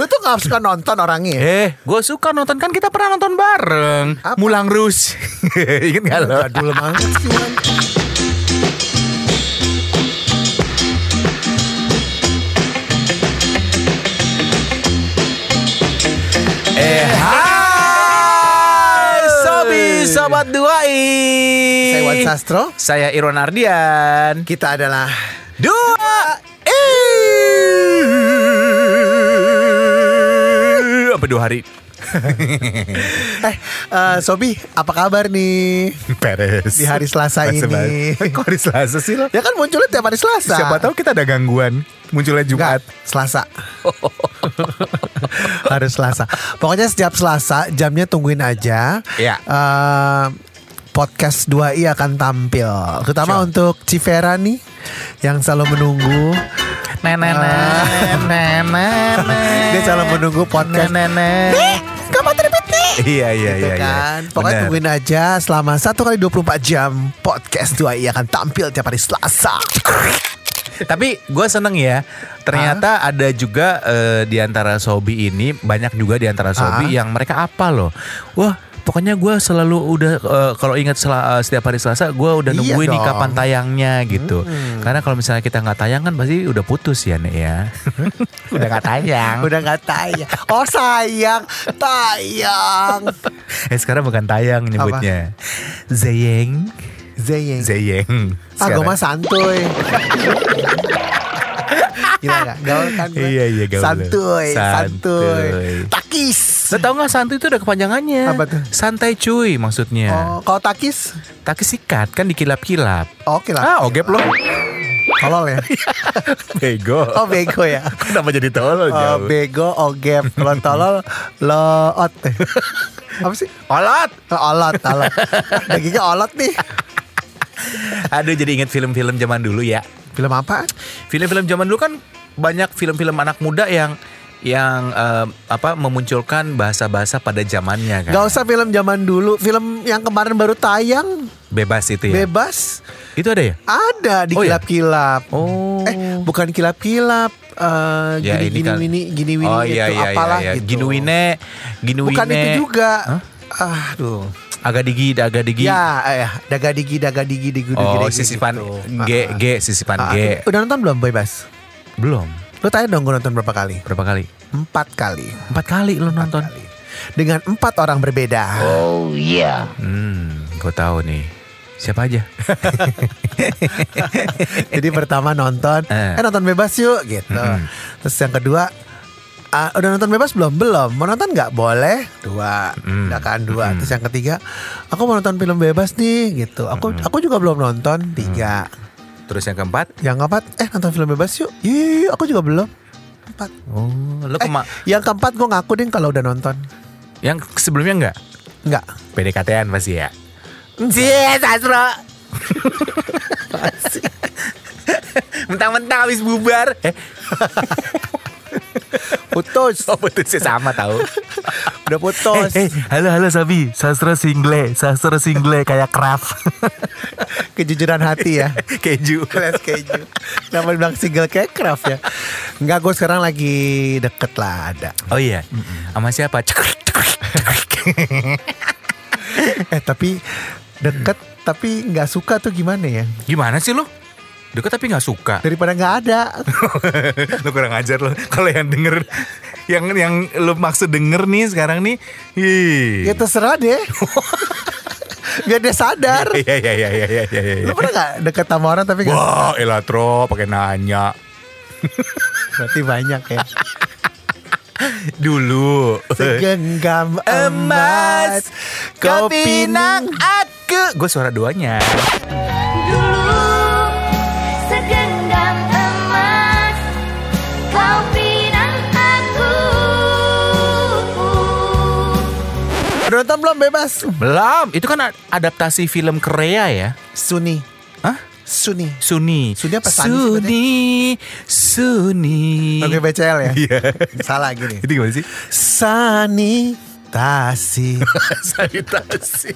Lu tuh gak suka nonton orangnya. Eh, gue suka nonton kan kita pernah nonton bareng. Apa? Mulang Rus. Ingat gak lo? Jadul banget sih. Eh, hai Sobi Sobat Duai. Saya Wan Sastro. Saya Irwan Ardian. Kita adalah Dua. Eh. Apa dua hari? Eh, eh, Sobi, apa kabar nih? Peres. Di hari Selasa Masa ini. Kok hari Selasa sih lo? Ya kan munculnya tiap hari Selasa. Siapa tahu kita ada gangguan. Munculnya Jumat. Selasa. Harus Selasa. Pokoknya setiap Selasa jamnya tungguin aja. Iya. Eh, podcast 2i akan tampil. Terutama Sure. untuk Civera nih yang selalu menunggu. Dia selalu menunggu podcast. Kapan terbit nih? Iya iya Gitu iya. iya. kan. Pokoknya Benar. tungguin aja selama 1 kali 24 jam podcast 2i akan tampil tiap hari Selasa. Tapi gue seneng ya. Ternyata ada juga eh, di antara Sobi ini banyak juga di antara Sobi Ah. yang mereka apa loh. Wah, pokoknya gue selalu udah eh, kalau ingat sel- eh, setiap hari Selasa gue udah Iya nungguin nih kapan tayangnya gitu. Hmm. Karena kalau misalnya kita nggak tayang kan pasti udah putus ya nek ya. udah nggak tayang. Udah gak tayang. Oh sayang, tayang. eh sekarang bukan tayang nyebutnya. Zeyeng. Zeyeng. Zeyeng. Ah, gue Sekarang. mah santuy. Gila gak? Gaul kan gue? Iya, iya, gaul. Santuy, santuy. Santuy. Takis. Lo tau gak santuy itu ada kepanjangannya Apa tuh? Santai cuy maksudnya Oh, kalau takis? Taki sikat kan dikilap-kilap Oke lah. Ah ogep lo Tolol ya. Bego Oh bego ya. Kenapa jadi tolol Oh, jauh bego, ogep. Kalau tolol, loot. Apa sih? Olot Oh, olot, olot. Dagingnya olot nih. Aduh jadi inget film-film zaman dulu ya Film apa? Film-film zaman dulu kan Banyak film-film anak muda yang Yang eh, apa memunculkan bahasa-bahasa pada zamannya kan Gak usah film zaman dulu. Film yang kemarin baru tayang, Bebas itu ya bebas. Itu ada ya? Ada di Oh, iya? kilap-kilap. Oh Eh, bukan kilap-kilap. eh Ya, gini, ini gini, kan- gini, gini, gini, Oh itu iya iya apalah iya, iya. gitu. Ginuine Ginuine Bukan itu juga. Hah? Aduh. Agak digi, agak digi. Ya, eh, daga digi, daga digi, digi, Oh, digi, sisipan gitu. G, G, sisipan ah. G. Udah nonton belum Bebas? Belum. Lu tanya dong gue nonton berapa kali? Berapa kali? Empat kali. Empat kali lo nonton. Kali. Dengan empat orang berbeda. Hmm, gue tahu nih. Siapa aja? Jadi pertama nonton, Eh. eh nonton bebas yuk gitu. Mm-mm. Terus yang kedua, ah, udah nonton bebas belum? Belum. Mau nonton nggak? Boleh. Dua. Mm. Udah kan dua. Mm. Terus yang ketiga, aku mau nonton film bebas nih gitu. Aku aku juga belum nonton. Tiga. Terus yang keempat? Yang keempat, eh nonton film bebas yuk. Iya, aku juga belum. Empat. Oh, lo Eh, yang keempat gue ngaku deh kalau udah nonton. yang sebelumnya enggak? Enggak. PDKT-an pasti ya. Cie, Sastro. Mentang-mentang habis bubar. Eh, Putus. oh putusnya sama tahu. Udah putus. Eh, halo halo Sabi, sastra single, sastra single kayak craft. Kejujuran hati ya. Keju. Kelas keju. Nama bilang single kayak craft ya. Enggak, gue sekarang lagi deket lah ada. Oh iya. Sama siapa? Eh tapi deket tapi nggak suka tuh gimana ya? Gimana sih lo? Deket tapi nggak suka. Daripada nggak ada. lo kurang ajar lo. Kalau yang denger yang yang lo maksud denger nih sekarang nih, ih. ya terserah deh. Biar dia sadar. Iya iya iya iya iya iya. iya. Lu pernah nggak deket sama orang tapi nggak Wah, elatro pakai nanya berarti banyak ya. dulu. Segenggam Emas, kau pinang. aku. Gue suara duanya. Dulu Udah nonton belum bebas? Belum, itu kan adaptasi film Korea ya. Suni. Hah? Suni. Suni. Suni apa Sani Suni. Suni. Oke BCL ya? Iya. Salah gini. Itu gimana sih? Sani Sanitasi. sanitasi.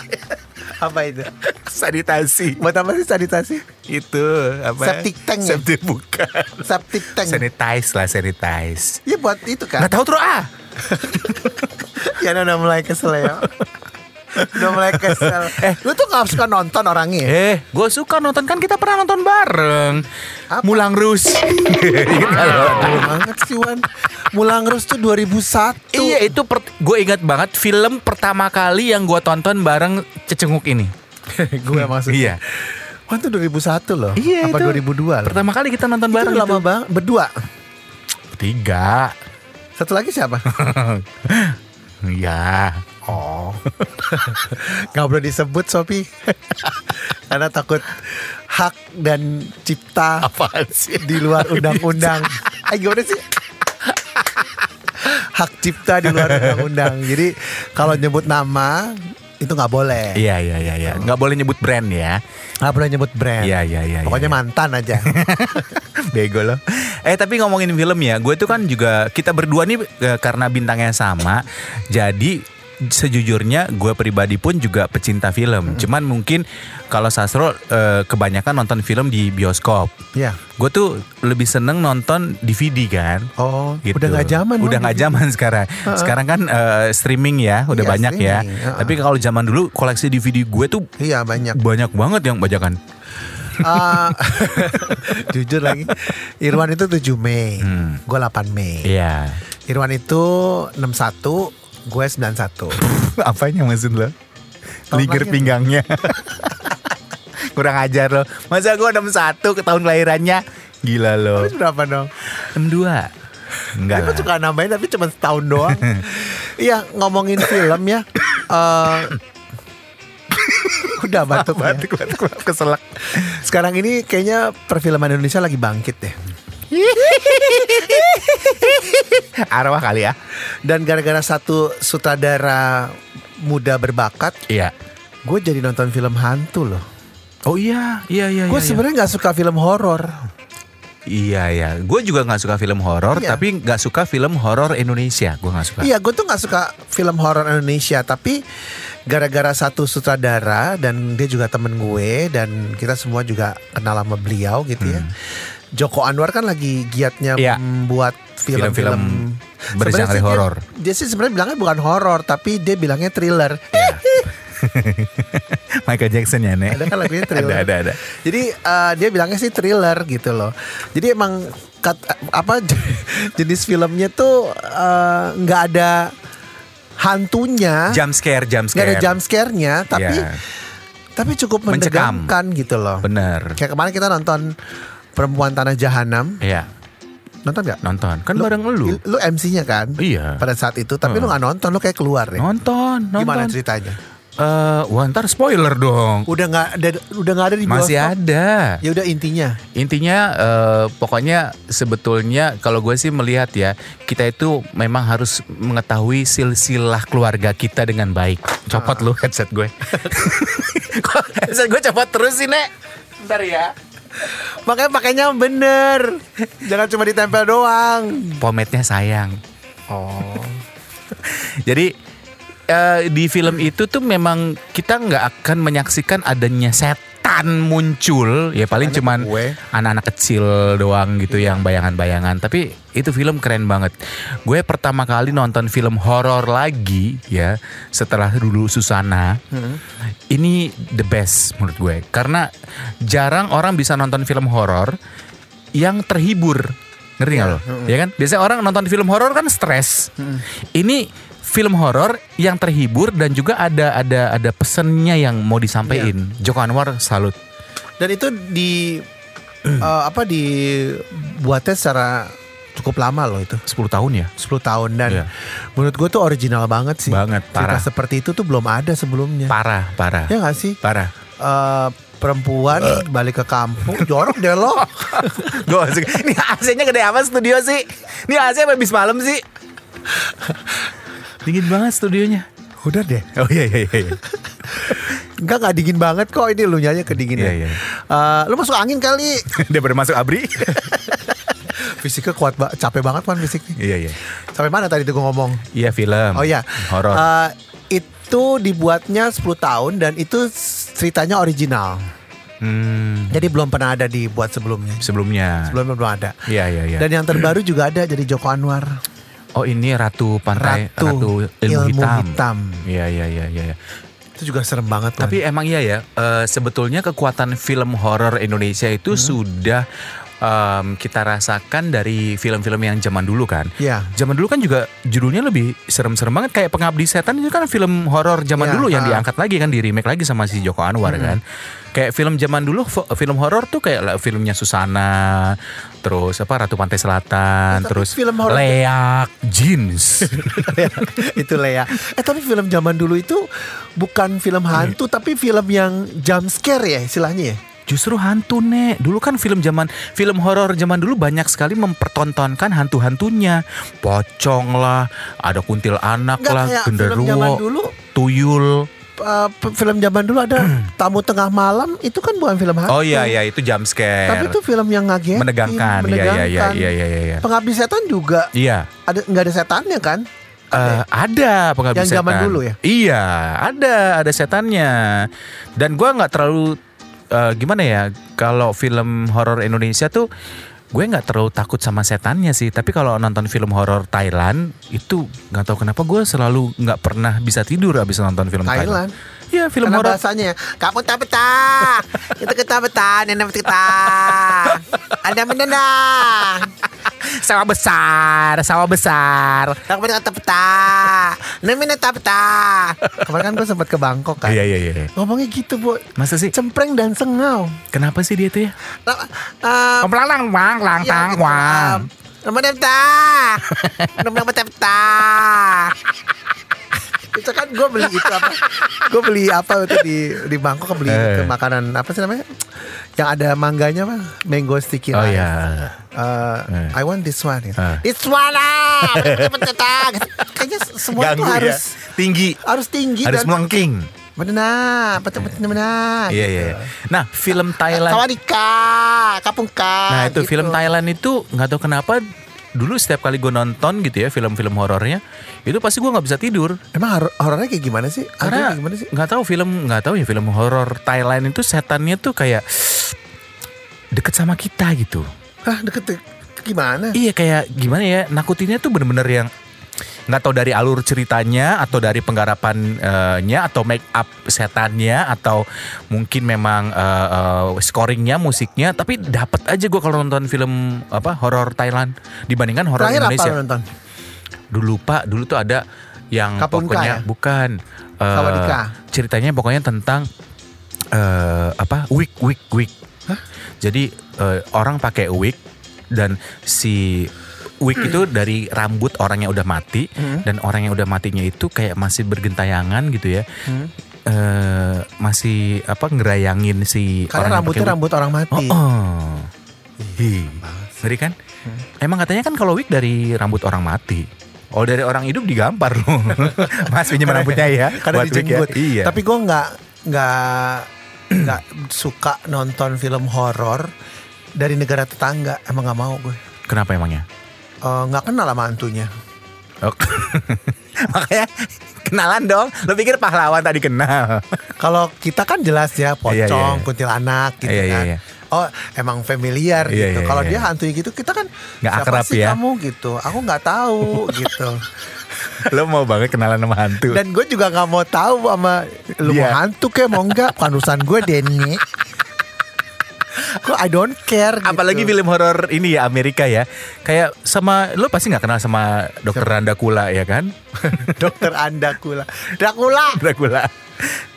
apa itu? sanitasi. Buat apa sih sanitasi? Itu apa? Septic tank ya? Septic bukan. Septic tank. Sanitize lah, sanitize. Ya buat itu kan. Nggak tahu terus ah. ya udah mulai kesel ya. udah mulai kesel. Eh, lu tuh gak suka nonton orangnya? ya? Eh, gue suka nonton kan kita pernah nonton bareng. Apa? Mulang Rus. Ingat? Betul banget sih Wan. Mulang Rus tuh 2001. Iya itu gue ingat banget film pertama kali yang gue tonton bareng Cecenguk ini. gue maksudnya. Iya. Wan tuh 2001 loh. Iya Apa itu. 2002 loh. Pertama kali kita nonton Itu bareng lama itu. banget. Berdua. Tiga. Satu lagi siapa? Iya. Oh. Gak boleh disebut Sopi. Karena takut hak dan cipta Apaan sih? di luar undang-undang. Eh gimana sih? hak cipta di luar undang-undang. Jadi kalau nyebut nama itu nggak boleh. Iya iya iya iya. Nggak boleh nyebut brand ya. Nggak boleh nyebut brand. Iya iya iya. Pokoknya iya. mantan aja. Bego loh. Eh tapi ngomongin film ya, gue tuh kan juga kita berdua nih eh, karena bintangnya sama, jadi sejujurnya gue pribadi pun juga pecinta film. Cuman mungkin kalau Sastro eh, kebanyakan nonton film di bioskop. Iya. Gue tuh lebih seneng nonton DVD kan. Oh, Gitu. udah nggak zaman. Udah nggak zaman sekarang. Sekarang kan eh, streaming ya, udah Iya, banyak ya. streaming, heeh. Tapi kalau zaman dulu koleksi DVD gue tuh Iya banyak. banyak banget yang bajakan. Ah, jujur lagi. Irwan itu 7 Mei. Hmm. Gue 8 Mei. Iya. Irwan itu 61, gue 91. Apanya maksud lo? Liger pinggangnya. Kurang ajar lo. Masa gue 61 ke tahun kelahirannya? Gila lo. Lu berapa dong? 62. Enggak Gue lah. suka nambahin tapi cuma setahun doang. Iya ngomongin film ya. eh, udah batuk ya. Batuk, batuk, batuk, keselak. Sekarang ini kayaknya perfilman Indonesia lagi bangkit deh. Arwah kali ya. Dan gara-gara satu sutradara muda berbakat, Iya. gue jadi nonton film hantu loh. Oh iya, iya, iya. Gue iya, sebenarnya nggak suka film horor. Iya, iya. Gue juga nggak suka film horor, Iya. tapi nggak suka film horor Indonesia. Gue nggak suka. Iya, gue tuh nggak suka film horor Indonesia, tapi gara-gara satu sutradara dan dia juga temen gue dan kita semua juga kenal sama beliau gitu ya. Joko Anwar kan lagi giatnya Hmm. Iya. membuat film-film bergenre sih dia- horor. Dia, sih sebenarnya bilangnya bukan horor, tapi dia bilangnya thriller. Michael Jackson ya, Nek. Ada kan lagunya thriller. ada, ada, ada. Jadi eh, dia bilangnya sih thriller gitu loh. Jadi emang kat- apa jenis filmnya tuh eh, nggak ada hantunya, Jump scare, jump nggak ada scare. jump scare-nya, tapi Iya. tapi cukup Mencekam. menegangkan gitu loh. Bener. Kayak kemarin kita nonton Perempuan Tanah Jahanam, Iya, nonton nggak? nonton. Kan bareng lu. Lu MC-nya kan? Iya. Pada saat itu, tapi lu Heeh. nggak nonton, lu kayak keluar ya. Nonton, nonton. Gimana ceritanya? Eh, wah ntar spoiler dong. Udah nggak ada, udah nggak ada di Masih bioskop? ada. Ya udah intinya. Intinya eh, pokoknya sebetulnya kalau gue sih melihat ya kita itu memang harus mengetahui silsilah keluarga kita dengan baik. Copot lu headset gue. Kok headset gue copot terus sih nek. Ntar ya. Makanya pakainya bener. Jangan cuma ditempel doang. Pometnya sayang. Oh. Jadi eh, di film itu tuh memang kita nggak akan menyaksikan adanya setan muncul. Ya paling Karena cuman anak-anak kecil doang gitu yang bayangan-bayangan. Tapi itu film keren banget. Gue pertama kali nonton film horor lagi ya setelah dulu Susana. Ini the best menurut gue. Karena jarang orang bisa nonton film horor yang terhibur. Ngerti nggak lo? ya kan? Biasanya orang nonton film horor kan stres. Ini film horor yang terhibur dan juga ada ada ada pesannya yang mau disampaikan Joko Anwar salut Dan itu di eh, apa dibuatnya secara cukup lama loh itu. 10 tahun ya 10 tahun dan Iya. menurut gue tuh original banget sih. Banget, Cerita parah. seperti itu tuh belum ada sebelumnya. parah parah ya gak sih? parah Eh, perempuan balik ke kampung jorok deh lo. Gue Ini AC-nya gede amat studio sih Ini AC apa habis malam sih Dingin banget studionya Udah deh. Oh iya iya iya Enggak nggak dingin banget kok ini lu nyanyi kedinginan. Iya, iya. Eh, lu masuk angin kali. Dia baru masuk abri Fisiknya kuat banget, capek banget kan fisiknya. Iya iya. Sampai mana tadi tuh gue ngomong? Iya film. Oh iya. Horor. Eh, itu dibuatnya 10 tahun dan itu ceritanya original. Hmm, Jadi belum pernah ada dibuat sebelumnya. sebelumnya. Sebelumnya belum ada. Iya iya iya. Dan yang terbaru juga ada jadi Joko Anwar. Oh ini Ratu Pantai Ratu Ilmu, Ilmu Hitam. Hitam. Iya iya iya iya. iya. Itu juga serem banget. Tapi emang iya ya, eh, sebetulnya kekuatan film horor Indonesia itu Hmm. sudah em, kita rasakan dari film-film yang zaman dulu kan. Iya. Zaman dulu kan juga judulnya lebih serem-serem banget kayak Pengabdi Setan itu kan film horor zaman Iya, dulu yang ah. diangkat lagi kan di remake lagi sama si Joko Anwar kan. Kayak film zaman dulu film horor tuh kayak lah filmnya Susana, terus apa Ratu Pantai Selatan, Ya, terus film horor- Leak Jeans. itu Lea. Eh tapi film zaman dulu itu bukan film hantu tapi film yang jump scare ya istilahnya ya. Justru hantu nek. Dulu kan film zaman film horor zaman dulu banyak sekali mempertontonkan hantu-hantunya. Pocong lah, ada kuntil anak lah, genderuwo, dulu tuyul. uh, film zaman dulu ada tamu tengah malam itu kan bukan film hantu. Oh iya iya itu jump scare. Tapi itu film yang ngagetin, menegangkan. Iya iya iya menegangkan. iya iya iya. Pengabdi setan juga Iya. ada nggak ada setannya kan? Eh, ada pengabdi Yang zaman setan. dulu ya? Iya, ada ada setannya. Dan gua nggak terlalu eh, gimana ya kalau film horor Indonesia tuh gue nggak terlalu takut sama setannya sih. Tapi kalau nonton film horor Thailand itu nggak tahu kenapa gue selalu nggak pernah bisa tidur abis nonton film Thailand. Thailand. Iya film Karena horor. bahasanya kamu tak betah, itu kita betah, nenek kita, ada menenang. Sawah besar, sawah besar. Kamu tak betah, nenek tak betah. Kemarin kan gue sempat ke Bangkok kan. Iya iya iya. Ngomongnya gitu bu, Masa sih? cempreng dan sengau. Kenapa sih dia tuh ya? Uh, Pelang lang wang lang Iya, tang gitu. wang. Um, Nama betah, nama betah. Itu kan gue beli itu apa? Gue beli apa itu di di Bangkok beli Eh. itu makanan apa sih namanya? Yang ada mangganya apa? Mango sticky Oh rice. iya. Uh, Eh. I want this one. Gitu. Eh. This one lah. Kayaknya semua tuh Ganggu harus ya. Tinggi. harus tinggi Harus dan melengking. benar, betul betul benar. Iya iya. iya. Nah film Thailand. Sawadika, kapungka. Nah itu gitu. film Thailand itu nggak tahu kenapa dulu setiap kali gue nonton gitu ya film-film horornya itu pasti gue nggak bisa tidur Emang horor- horornya kayak gimana sih? Karena gimana sih? nggak tahu film nggak tahu ya film horor Thailand itu setannya tuh kayak deket sama kita gitu. Hah deket gimana? Iya kayak gimana ya nakutinnya tuh bener-bener yang nggak tahu dari alur ceritanya atau dari penggarapannya atau make up setannya atau mungkin memang eh, eh, scoringnya musiknya tapi dapat aja gue kalau nonton film apa horor Thailand dibandingkan horor apa Indonesia lo nonton? dulu pak dulu tuh ada yang Kapungka pokoknya ya? bukan Sawadika? ceritanya pokoknya tentang eh apa wig wig wig jadi eh, orang pakai wig dan si wig itu dari rambut orang yang udah mati Hmm. dan orang yang udah matinya itu kayak masih bergentayangan gitu ya Hmm. eh masih apa ngerayangin si Karena orang rambutnya rambut orang mati. Oh, oh. Hi. Ngeri kan? Hmm. Emang katanya kan kalau wig dari rambut orang mati. Oh dari orang hidup digampar loh. Mas pinjam rambutnya ya. Karena buat wig ya. dijenggut. Iya. Tapi gue nggak nggak nggak suka nonton film horor dari negara tetangga. Emang nggak mau gue. kenapa emangnya? Eh, Nggak kenal sama hantunya. Oh. Makanya kenalan dong. Lo pikir pahlawan tadi kenal. Kalau kita kan jelas ya pocong, Iya, iya, iya. kuntilanak gitu Iya, iya, kan. iya. Oh emang familiar Iya, gitu. iya, Kalau iya. dia hantunya gitu kita kan Nggak siapa akrab sih ya?" kamu gitu. Aku nggak tahu gitu. Lo mau banget kenalan sama hantu. Dan gue juga nggak mau tahu sama lu mau Iya. hantu kayak mau enggak. Bukan urusan gue Denny. Gue I don't care gitu. Apalagi film horor ini ya Amerika ya. Kayak sama lo pasti nggak kenal sama Dokter Randa Kula ya kan? Dokter Andakula. Dracula. Dracula.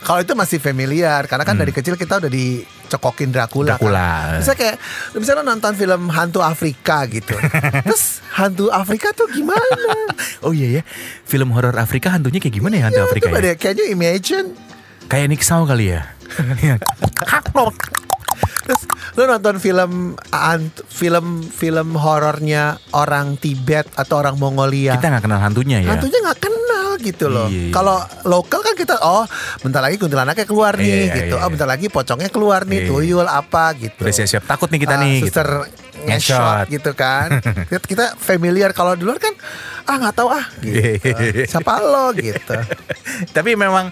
Kalau itu masih familiar karena kan dari kecil kita udah dicokokin Dracula. Hmm. Dracula. Kan. Misalnya kayak misalnya nonton film hantu Afrika gitu. Terus hantu Afrika tuh gimana? Oh iya ya. Film horor Afrika hantunya kayak gimana ya hantu Afrika Coba ya? can you imagine? Kayak Nick Shaw kali ya. Terus lo nonton film film film horornya orang Tibet atau orang Mongolia. Kita nggak kenal hantunya ya. Hantunya nggak kenal gitu loh. Iya, iya. Kalau lokal kan kita oh bentar lagi kuntilanaknya keluar nih Iya, iya, gitu. iya, Oh iya. bentar lagi pocongnya keluar nih, Iya. tuyul apa gitu. Udah siap-siap takut nih kita Ah, nih. gitu. Suster nge-shot Nge-shot. gitu kan. kita, familiar kalau di luar kan ah nggak tahu ah gitu. Siapa lo gitu. Tapi memang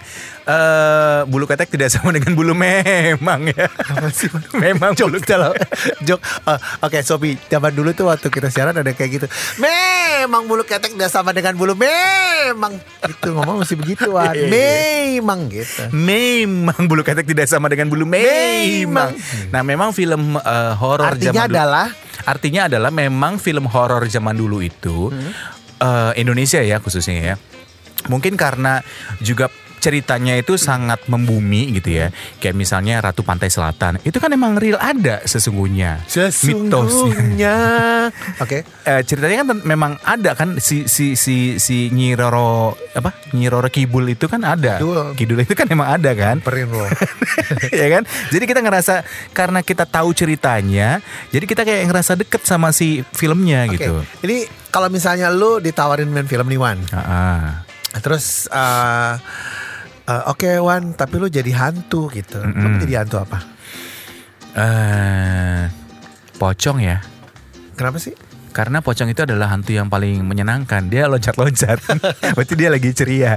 eh, bulu ketek tidak sama dengan bulu memang ya. memang bulu Kalau jok oh, Oke Sobi Zaman dulu tuh waktu kita siaran ada kayak gitu Memang bulu ketek tidak sama dengan bulu Memang Itu ngomong begituan Iya, iya, Memang gitu Memang bulu ketek tidak sama dengan bulu memang. Nah, memang film eh, horor Artinya zaman dulu- adalah artinya adalah memang film horor zaman dulu itu eh, Indonesia ya khususnya ya. Mungkin karena juga ceritanya itu sangat membumi gitu ya. Kayak misalnya Ratu Pantai Selatan. Itu kan emang real ada sesungguhnya. Mitosnya. Sesungguhnya Oke Eh, ceritanya kan memang ada kan si si si si Nyi Roro apa Nyi Roro Kidul itu kan ada Kidul. Kidul itu kan emang ada kan Perin lo ya kan jadi kita ngerasa karena kita tahu ceritanya jadi kita kayak ngerasa deket sama si filmnya Oke gitu Ini kalau misalnya lu ditawarin main film nih Wan Ah, ah. Terus eh, eh, Oke Wan Tapi lu jadi hantu gitu. Lu Mm-mm. mau jadi hantu apa? Eh, pocong ya. Kenapa sih? karena pocong itu adalah hantu yang paling menyenangkan. Dia loncat-loncat. Berarti dia lagi ceria.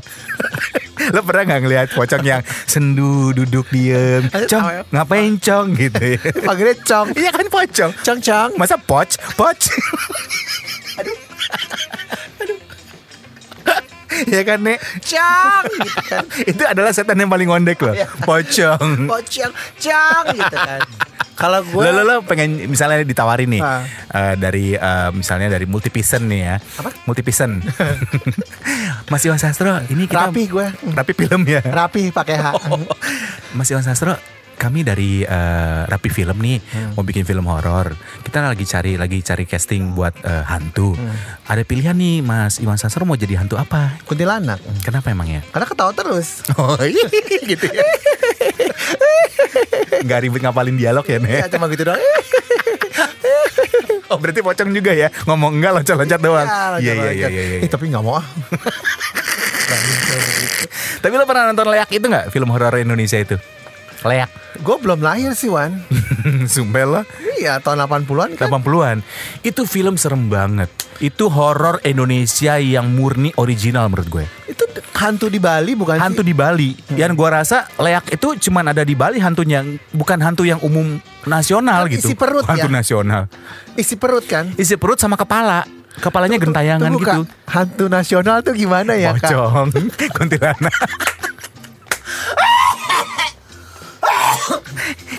Lo pernah nggak ngelihat pocong yang sendu duduk diem? Cong ngapain cong? Gitu ya. Panggilnya Cong. Iya kan pocong? Cong Cong. Masa poc? Poc ya kan nek? Cong gitu kan. Itu adalah setan yang paling ngondek loh. Iya. pocong. Pocong Cong gitu kan. Kalau gue lo, lo, lo pengen misalnya ditawarin nih Ah. eh, dari eh, misalnya dari multipisen nih ya. Apa? multipisen Mas Iwan Sastro ini kita Rapi gue rapi film ya? Rapi pakai H. Mas Iwan Sastro kami dari eh, Rapi Film nih Hmm. mau bikin film horor. Kita lagi cari lagi cari casting buat eh, hantu. Hmm. Ada pilihan nih Mas Iwan Sastro mau jadi hantu apa? Kuntilanak Kenapa emangnya? Karena ketawa terus Oh gitu ya. Gak ribet ngapalin dialog ya Ya Nek? cuma gitu doang Oh berarti pocong juga ya Ngomong enggak loncat-loncat doang Iya iya iya iya Eh, Tapi gak mau ah Tapi lo pernah nonton Leak itu gak? Film horor Indonesia itu Leak Gue belum lahir sih Wan. Sumpah lo Iya tahun 80-an kan? 80-an Itu film serem banget. Itu horor Indonesia yang murni original menurut gue. Itu hantu di Bali bukan Hantu di Bali. Yang gue rasa Leak itu cuman ada di Bali hantunya Bukan hantu yang umum nasional Kan gitu. isi perut Hantu ya? nasional. Isi perut kan? Isi perut sama kepala. Kepalanya gentayangan Tunggu, gitu. Kak. Hantu nasional tuh gimana ya kak? Pocong Kuntilanak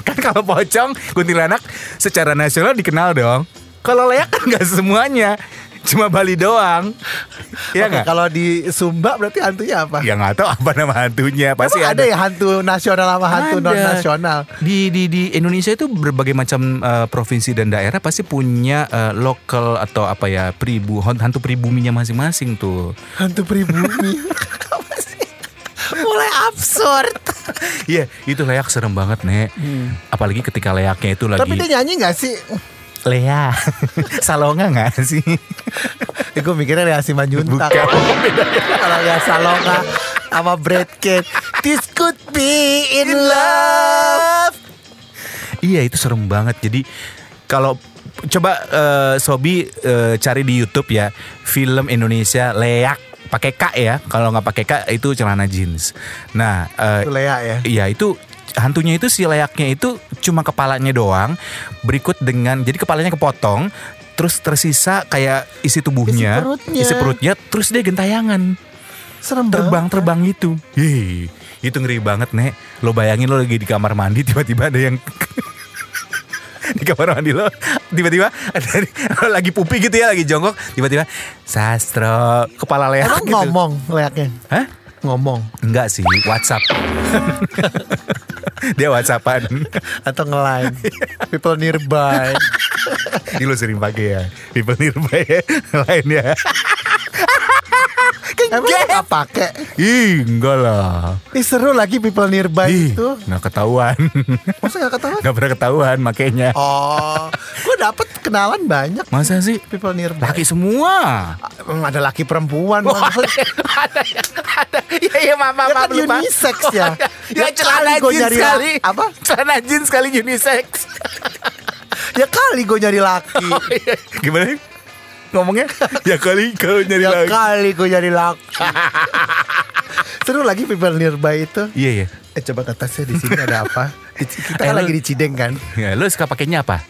Kan kalau pocong Kuntilanak Secara nasional dikenal dong Kalau leak kan gak semuanya Cuma Bali doang Iya Oke, nggak? Kalau di Sumba berarti hantunya apa? Ya nggak tahu apa nama hantunya Pasti Emang ada ya hantu nasional sama hantu Ada. non nasional? Di di di Indonesia itu berbagai macam eh, provinsi dan daerah pasti punya eh, lokal atau apa ya pribu hantu pribuminya masing-masing tuh. Hantu pribumi. Absurd. Iya, itu leak serem banget, Nek. Apalagi ketika leaknya itu lagi Hmm. Tapi dia nyanyi gak sih? Lea. Salonga nggak sih? Eh, gue mikirnya Lea Simanjuntak. Bukan. Kalau Lea Salonga sama Brad Pitt. This could be in love. Iya, itu serem banget. Jadi kalau coba eh, Sobi eh, cari di YouTube ya, film Indonesia leak pakai K ya. Kalau nggak pakai K itu celana jeans. Nah, eh, Itu Lea ya. Iya itu hantunya itu si layaknya itu cuma kepalanya doang. Berikut dengan jadi kepalanya kepotong, terus tersisa kayak isi tubuhnya, Isi perutnya. isi perutnya, terus dia gentayangan Serem terbang banget. terbang itu. Hei, itu ngeri banget nek. Lo bayangin lo lagi di kamar mandi tiba-tiba ada yang di kamar mandi lo tiba-tiba lagi pupi gitu ya lagi jongkok tiba-tiba sastro kepala leak Emang gitu. ngomong Leaknya? Hah? Ngomong. Enggak sih, WhatsApp. Dia WhatsAppan. Atau nge-line. People nearby. Ini lo sering pakai ya. People nearby ya. Lain ya. Emang gak pake? Ih, enggak lah. Ih seru lagi people nearby Ih, itu. nggak ketahuan. Masa gak ketahuan? Nggak pernah ketahuan makanya. Oh, gue dapet kenalan banyak Masa sih? people nearby. Laki semua. Emang ada laki perempuan. Oh, Bang. ada, ada. Iya, iya, maaf, maaf, Ya kan lupa. unisex ya. Ya, Ya celana jeans sekali. apa? Celana jeans sekali unisex. Ya kali gue nyari laki. Gimana? Ngomongnya? ya kali kau nyari ya lagi. kali gue nyari laki. Seru lagi people nearby itu. Iya ya. Eh coba ke atasnya di sini ada apa? Kita Eh, kan lagi di Cideng kan. Ya, lu suka pakainya apa?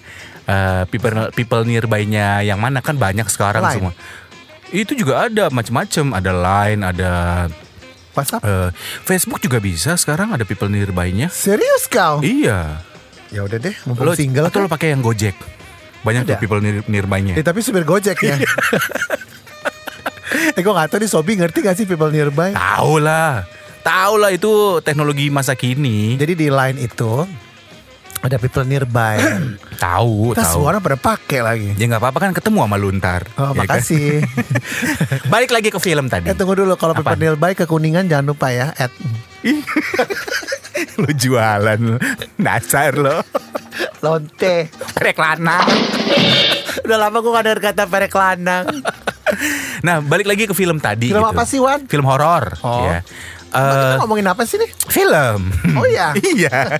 Eh, people people nearby-nya yang mana kan banyak sekarang Line. semua. Itu juga ada macam-macam, ada Line, ada WhatsApp. eh, Facebook juga bisa sekarang ada people nearby-nya. Serius kau? Iya. Ya udah deh, mumpung Lo single atau kan. lo pakai yang Gojek? Banyak tuh Ada. people near, nearby-nya. Eh tapi supir Gojek ya. eh gue gak tau nih Sobi ngerti gak sih people nearby? Tahu lah. Tahu lah itu teknologi masa kini. Jadi di line itu ada people nearby. Tahu, tahu. semua orang pada pakai lagi. Ya nggak apa-apa kan ketemu sama luntar. Oh, ya kan? makasih. Balik lagi ke film tadi. eh tunggu dulu kalau people nearby ke Kuningan jangan lupa ya. At lu jualan lu. Dasar lo. lonte. Perek lanang. Udah lama gue gak denger kata perek lanang. Nah, balik lagi ke film tadi. Film gitu. apa sih Wan? Film horor. Oh. Ya. Kita Eh, ngomongin apa sih nih? film. Oh iya. iya.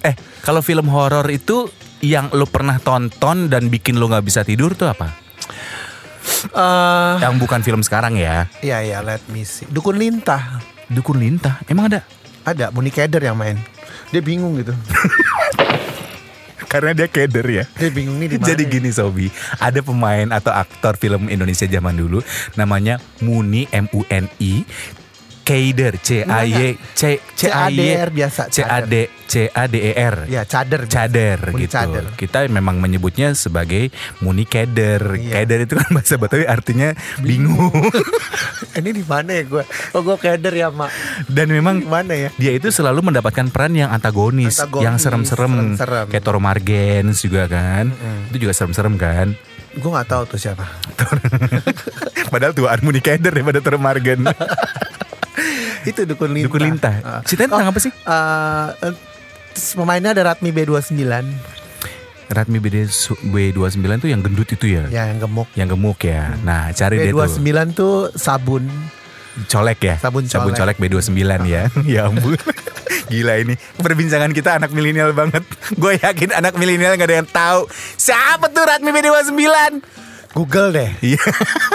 Eh, kalau film horor itu yang lo pernah tonton dan bikin lo nggak bisa tidur tuh apa? Eh, Yang bukan film sekarang ya. Iya iya let me see. Dukun Lintah. Dukun Lintah. Emang ada? Ada Muni Keder yang main. Dia bingung gitu. Karena dia keder ya. Dia bingung nih di mana. Jadi ya? gini Sobi, ada pemain atau aktor film Indonesia zaman dulu namanya Muni M U N I Keider C A Y C C A Y CADR biasa, C A D C A D E R Ya cader. Cader Muni gitu. cader. Kita memang menyebutnya sebagai Muni Keder. Iya. Keder itu kan bahasa Betawi artinya bingung. Ini di mana ya gue? Oh gue keder ya mak. Dan memang Di mana ya? dia itu selalu mendapatkan peran yang antagonis, Antagonis, yang serem-serem, kayak Toro Margens juga kan. Itu juga serem-serem kan. Gue nggak tahu tuh siapa. Padahal tuaan Muni Keder daripada Toro Margen. Itu Dukun Lintah. Dukun Lintah. Ah. Ceritanya tentang apa sih? Eh, eh, pemainnya ada Ratmi B29 Ratmi BD su- B29 tuh yang gendut itu ya. ya yang gemuk. Yang gemuk ya. Nah, cari dia tuh. B29 tuh sabun. Colek ya. Sabun Sabun colek. colek B29 ya. ya ampun. Gila ini perbincangan kita anak milenial banget. Gue yakin anak milenial gak ada yang tahu siapa tuh Ratmi B29. Google deh. Iya.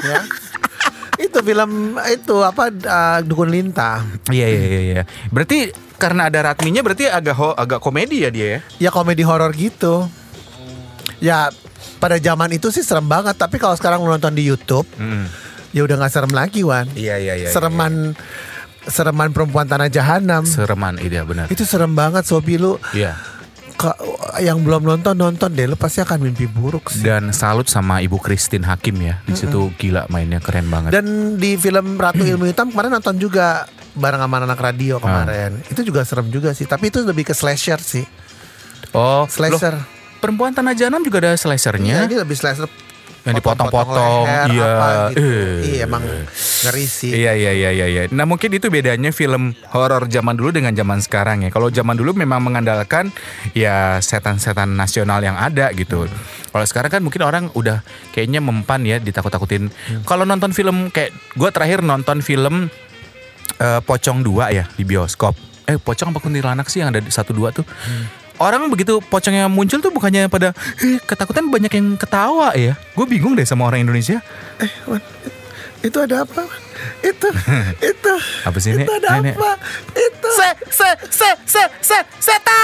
ya. itu film itu apa eh, Dukun Lintah. Iya iya iya iya. Berarti karena ada Ratminya berarti agak ho- agak komedi ya dia ya. Ya komedi horor gitu. Ya pada zaman itu sih serem banget. Tapi kalau sekarang lu nonton di YouTube, Mm. ya udah nggak serem lagi Wan. Iya iya iya. Sereman sereman perempuan tanah jahanam. Sereman iya benar. itu serem banget Sobi lu. Iya. Yang belum nonton nonton deh, lu pasti akan mimpi buruk sih. Dan salut sama Ibu Christine Hakim ya. Di situ gila mainnya keren banget. Dan di film Ratu Ilmu Hitam kemarin nonton juga bareng sama anak radio kemarin. Itu juga serem juga sih. Tapi itu lebih ke slasher sih. oh, Slasher. loh, perempuan tanah jahanam juga ada slashernya. ini lebih slasher. Yang Potong-potong dipotong-potong, iya. apa gitu. Eh. Iya, emang ngeri sih. Iya iya iya iya iya. Nah, mungkin itu bedanya film horor zaman dulu dengan zaman sekarang ya. Kalau zaman dulu memang mengandalkan ya setan-setan nasional yang ada gitu. Kalau sekarang kan mungkin orang udah kayaknya mempan ya ditakut-takutin. Kalau nonton film kayak gua terakhir nonton film eh, Pocong 2 ya di bioskop. Eh Pocong apa kuntilanak sih yang ada di satu dua tuh orang begitu pocongnya muncul tuh bukannya pada eh, ketakutan banyak yang ketawa ya. Gue bingung deh sama orang Indonesia. Eh, Wan, itu ada apa? Itu, itu. Apa sih ini? Itu ada nenek. apa? Itu. Se, se, se, se, se, setan!